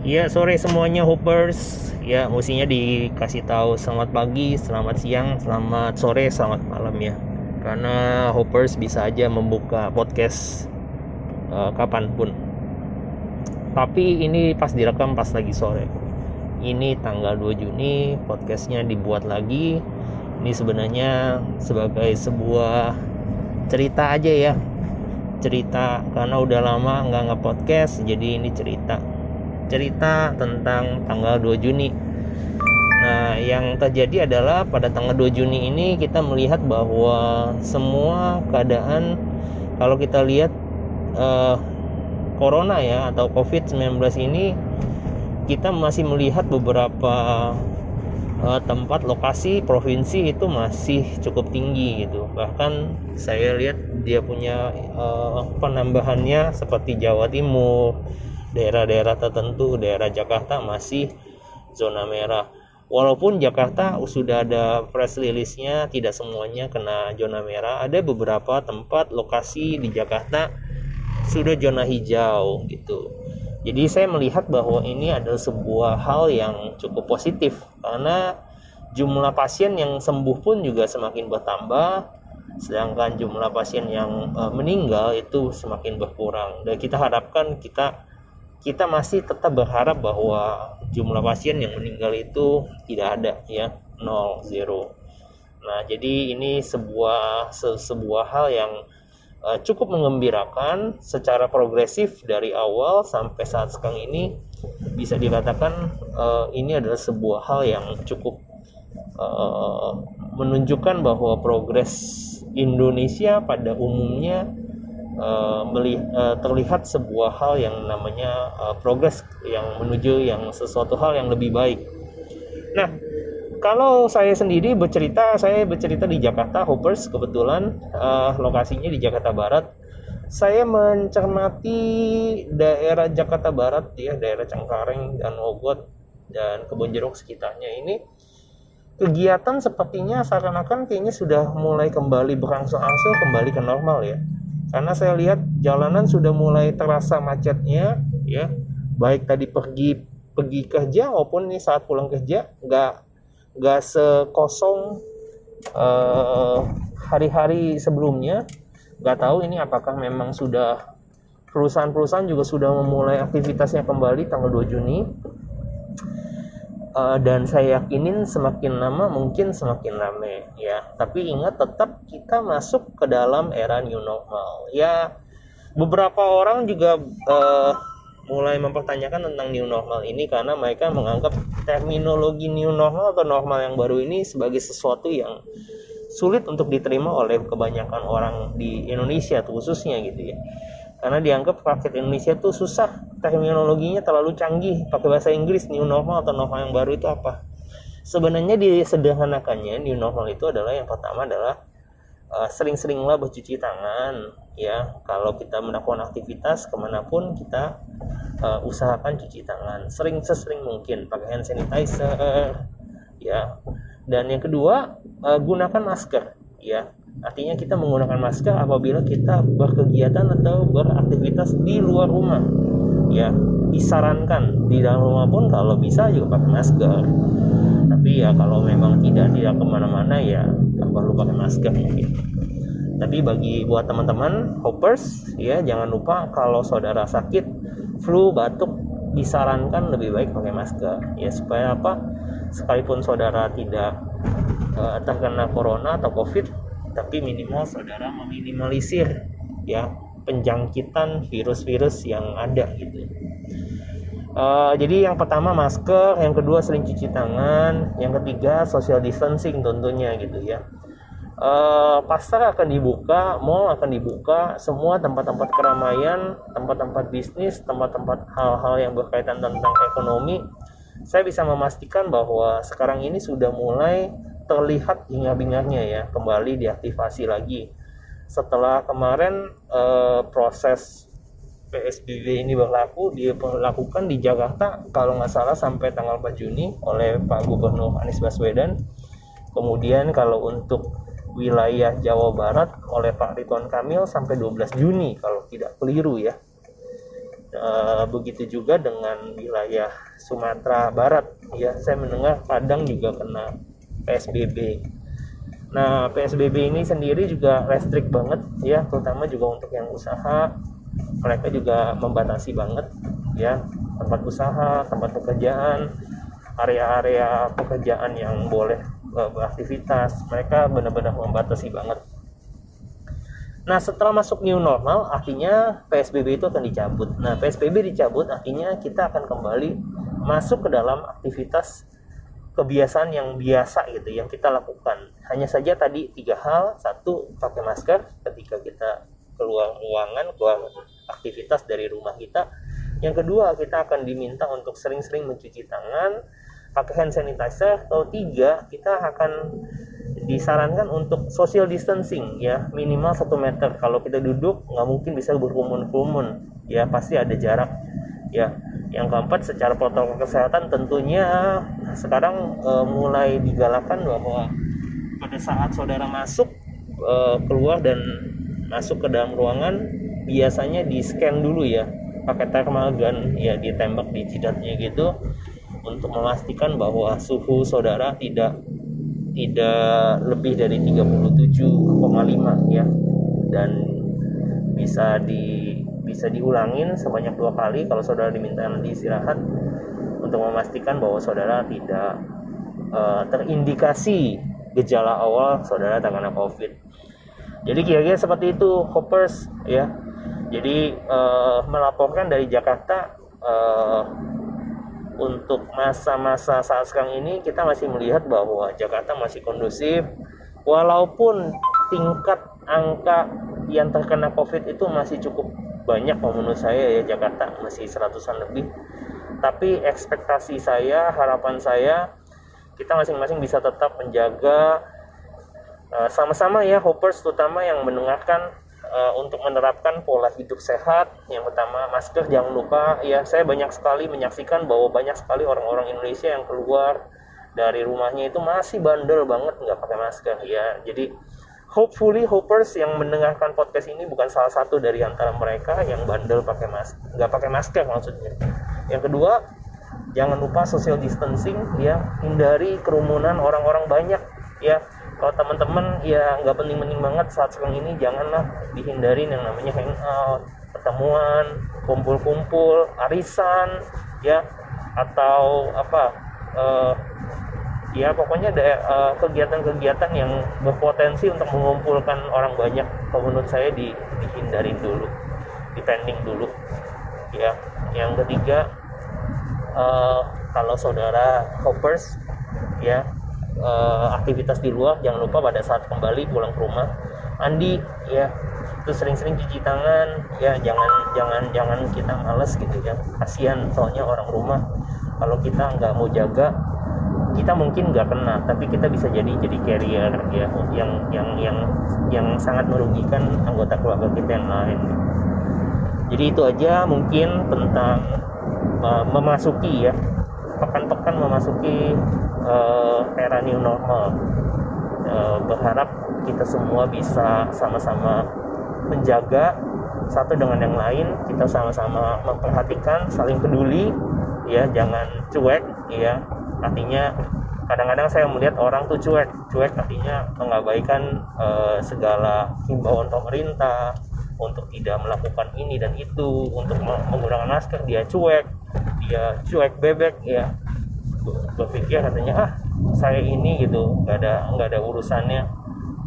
Ya sore semuanya hoppers. Ya mestinya dikasih tahu selamat pagi, selamat siang, selamat sore, selamat malam ya. Karena hoppers bisa aja membuka podcast uh, kapan pun. Tapi ini pas direkam pas lagi sore. Ini tanggal 2 Juni podcastnya dibuat lagi. Ini sebenarnya sebagai sebuah cerita aja ya. Cerita karena udah lama nggak nge-podcast jadi ini cerita cerita tentang tanggal 2 Juni. Nah, yang terjadi adalah pada tanggal 2 Juni ini kita melihat bahwa semua keadaan kalau kita lihat uh, corona ya atau COVID-19 ini kita masih melihat beberapa uh, tempat lokasi provinsi itu masih cukup tinggi gitu. Bahkan saya lihat dia punya uh, penambahannya seperti Jawa Timur, daerah-daerah tertentu daerah Jakarta masih zona merah. Walaupun Jakarta sudah ada press release-nya tidak semuanya kena zona merah. Ada beberapa tempat lokasi di Jakarta sudah zona hijau gitu. Jadi saya melihat bahwa ini adalah sebuah hal yang cukup positif. Karena jumlah pasien yang sembuh pun juga semakin bertambah sedangkan jumlah pasien yang uh, meninggal itu semakin berkurang. Dan kita harapkan kita kita masih tetap berharap bahwa jumlah pasien yang meninggal itu tidak ada ya. 0 0 nah jadi ini sebuah se sebuah hal yang uh, cukup mengembirakan secara progresif dari awal sampai saat sekarang ini. Bisa dikatakan uh, ini adalah sebuah hal yang cukup uh, menunjukkan bahwa progres Indonesia pada umumnya uh, terlihat sebuah hal yang namanya uh, progres yang menuju yang sesuatu hal yang lebih baik. Nah, kalau saya sendiri bercerita, saya bercerita di Jakarta Hoppers kebetulan uh, lokasinya di Jakarta Barat. Saya mencermati daerah Jakarta Barat ya, daerah Cengkareng dan Mogot dan Kebonjeruk sekitarnya ini kegiatan sepertinya seakan-akan kayaknya sudah mulai kembali berangsur-angsur kembali ke normal ya karena saya lihat jalanan sudah mulai terasa macetnya ya. Baik tadi pergi pergi kerja maupun nih saat pulang kerja nggak nggak sekosong uh, hari-hari sebelumnya. Nggak tahu ini apakah memang sudah perusahaan-perusahaan juga sudah memulai aktivitasnya kembali tanggal 2 Juni uh, dan saya yakinin semakin lama mungkin semakin rame ya. Tapi ingat tetap kita masuk ke dalam era new normal ya. Beberapa orang juga uh, mulai mempertanyakan tentang new normal ini karena mereka menganggap terminologi new normal atau normal yang baru ini sebagai sesuatu yang sulit untuk diterima oleh kebanyakan orang di Indonesia khususnya gitu ya karena dianggap rakyat Indonesia tuh susah. Terminologinya terlalu canggih. Pakai bahasa Inggris new normal atau normal yang baru itu apa? Sebenarnya disederhanakannya new normal itu adalah yang pertama adalah uh, sering-seringlah bercuci tangan ya. Kalau kita melakukan aktivitas ke mana pun kita uh, usahakan cuci tangan. Sering sesering mungkin. Pakai hand sanitizer ya. Dan yang kedua uh, gunakan masker ya Artinya kita menggunakan masker apabila kita berkegiatan atau beraktivitas di luar rumah. Ya, disarankan di dalam rumah pun kalau bisa juga pakai masker. Tapi ya kalau memang tidak tidak ke mana-mana ya nggak perlu pakai masker mungkin. Tapi bagi buat teman-teman hoppers ya jangan lupa kalau saudara sakit flu batuk disarankan lebih baik pakai masker ya supaya apa sekalipun saudara tidak uh, terkena corona atau covid tapi minimal saudara meminimalisir ya penjangkitan virus-virus yang ada gitu. Uh, jadi yang pertama masker, yang kedua sering cuci tangan, yang ketiga social distancing tentunya gitu ya. Uh, pasar akan dibuka, mall akan dibuka, semua tempat-tempat keramaian, tempat-tempat bisnis, tempat-tempat hal-hal yang berkaitan tentang ekonomi, saya bisa memastikan bahwa sekarang ini sudah mulai terlihat hingar-bingarnya ya kembali diaktifasi lagi. Setelah kemarin eh, proses PSBB ini berlaku dilakukan di Jakarta kalau nggak salah sampai tanggal 4 Juni oleh Pak Gubernur Anies Baswedan. Kemudian kalau untuk wilayah Jawa Barat oleh Pak Ridwan Kamil sampai 12 Juni kalau tidak keliru ya. Uh, begitu juga dengan wilayah Sumatera Barat. Ya saya mendengar Padang juga kena PSBB nah PSBB ini sendiri juga restrik banget ya terutama juga untuk yang usaha. Mereka juga membatasi banget ya tempat usaha tempat pekerjaan area-area pekerjaan yang boleh uh, beraktivitas. Mereka benar-benar membatasi banget. Nah, setelah masuk new normal, artinya PSBB itu akan dicabut. Nah, PSBB dicabut, artinya kita akan kembali masuk ke dalam aktivitas kebiasaan yang biasa gitu, yang kita lakukan. Hanya saja tadi tiga hal, satu pakai masker ketika kita keluar ruangan, keluar aktivitas dari rumah kita. Yang kedua, kita akan diminta untuk sering-sering mencuci tangan, pakai hand sanitizer. Atau tiga, kita akan disarankan untuk social distancing ya minimal satu meter kalau kita duduk nggak mungkin bisa berkerumun-kerumun ya pasti ada jarak ya yang keempat secara protokol kesehatan tentunya sekarang e, mulai digalakan bahwa pada saat saudara masuk e, keluar dan masuk ke dalam ruangan biasanya di scan dulu ya pakai thermal gun ya ditembak di jidatnya gitu untuk memastikan bahwa suhu saudara tidak tidak lebih dari 37,5 ya. Dan bisa di bisa diulangin sebanyak dua kali kalau saudara diminta nanti istirahat untuk memastikan bahwa saudara tidak uh, terindikasi gejala awal saudara terkena COVID. Jadi kira-kira seperti itu hoppers ya. Jadi uh, melaporkan dari Jakarta uh, untuk masa-masa saat sekarang ini kita masih melihat bahwa Jakarta masih kondusif walaupun tingkat angka yang terkena COVID itu masih cukup banyak menurut saya ya Jakarta masih seratusan lebih. Tapi ekspektasi saya harapan saya kita masing-masing bisa tetap menjaga eh, sama-sama uh, ya hoppers terutama yang mendengarkan uh, untuk menerapkan pola hidup sehat. Yang pertama masker jangan lupa ya. Saya banyak sekali menyaksikan bahwa banyak sekali orang-orang Indonesia yang keluar dari rumahnya itu masih bandel banget nggak pakai masker ya. Jadi hopefully hoppers yang mendengarkan podcast ini bukan salah satu dari antara mereka yang bandel pakai masker nggak pakai masker maksudnya. Yang kedua jangan lupa social distancing ya. Hindari kerumunan orang-orang banyak ya. Kalau teman-teman ya nggak penting-penting banget saat sekarang ini janganlah dihindarin yang namanya hangout pertemuan kumpul-kumpul arisan ya atau apa uh, ya pokoknya ada uh, kegiatan-kegiatan yang berpotensi untuk mengumpulkan orang banyak. Kalau menurut saya di, dihindarin dulu dipending dulu. Ya yang ketiga uh, kalau saudara hoppers ya uh, aktivitas di luar jangan lupa pada saat kembali pulang ke rumah mandi ya. Itu sering-sering cuci tangan ya jangan jangan jangan kita males gitu ya. Kasihan soalnya orang rumah kalau kita nggak mau jaga kita mungkin nggak kena tapi kita bisa jadi jadi carrier ya yang yang yang yang sangat merugikan anggota keluarga kita yang lain. Jadi itu aja mungkin tentang uh, memasuki ya pekan-pekan memasuki uh, era new normal. Uh, berharap kita semua bisa sama-sama menjaga satu dengan yang lain kita sama-sama memperhatikan saling peduli ya jangan cuek ya artinya kadang-kadang saya melihat orang tuh cuek. Cuek artinya mengabaikan uh, segala himbauan pemerintah untuk tidak melakukan ini dan itu untuk menggunakan masker dia cuek. Dia cuek bebek ya. Berpikir katanya ah saya ini gitu. Nggak ada nggak ada urusannya.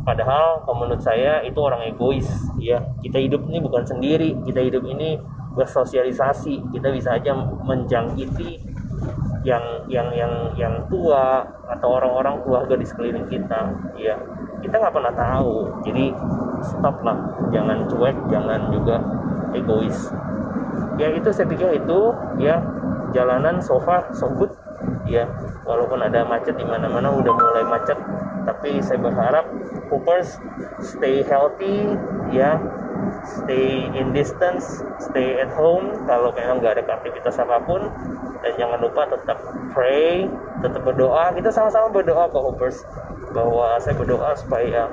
Padahal menurut saya itu orang egois ya. Kita hidup ini bukan sendiri. Kita hidup ini bersosialisasi. Kita bisa aja menjangkiti yang yang yang yang tua atau orang-orang keluarga di sekeliling kita ya kita nggak pernah tahu. Jadi stop lah. Jangan cuek jangan juga egois. Ya itu saya pikir itu ya jalanan so far so good ya. Walaupun ada macet di mana-mana udah mulai macet. Tapi saya berharap Hoopers stay healthy ya stay in distance, stay at home kalau memang nggak ada aktivitas apa pun dan jangan lupa tetap pray, tetap berdoa. Kita sama-sama berdoa ke Hoopers bahwa saya berdoa supaya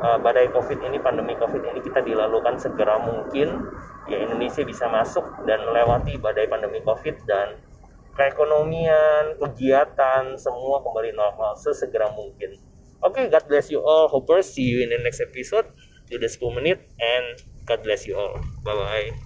eh, badai COVID ini, pandemi COVID ini kita dilalukan segera mungkin ya Indonesia bisa masuk dan melewati badai pandemi COVID dan perekonomian, kegiatan, semua kembali normal sesegera mungkin. Oke, okay, God bless you all. Hoopers, see you in the next episode. Sudah 10 menit and God bless you all. Bye bye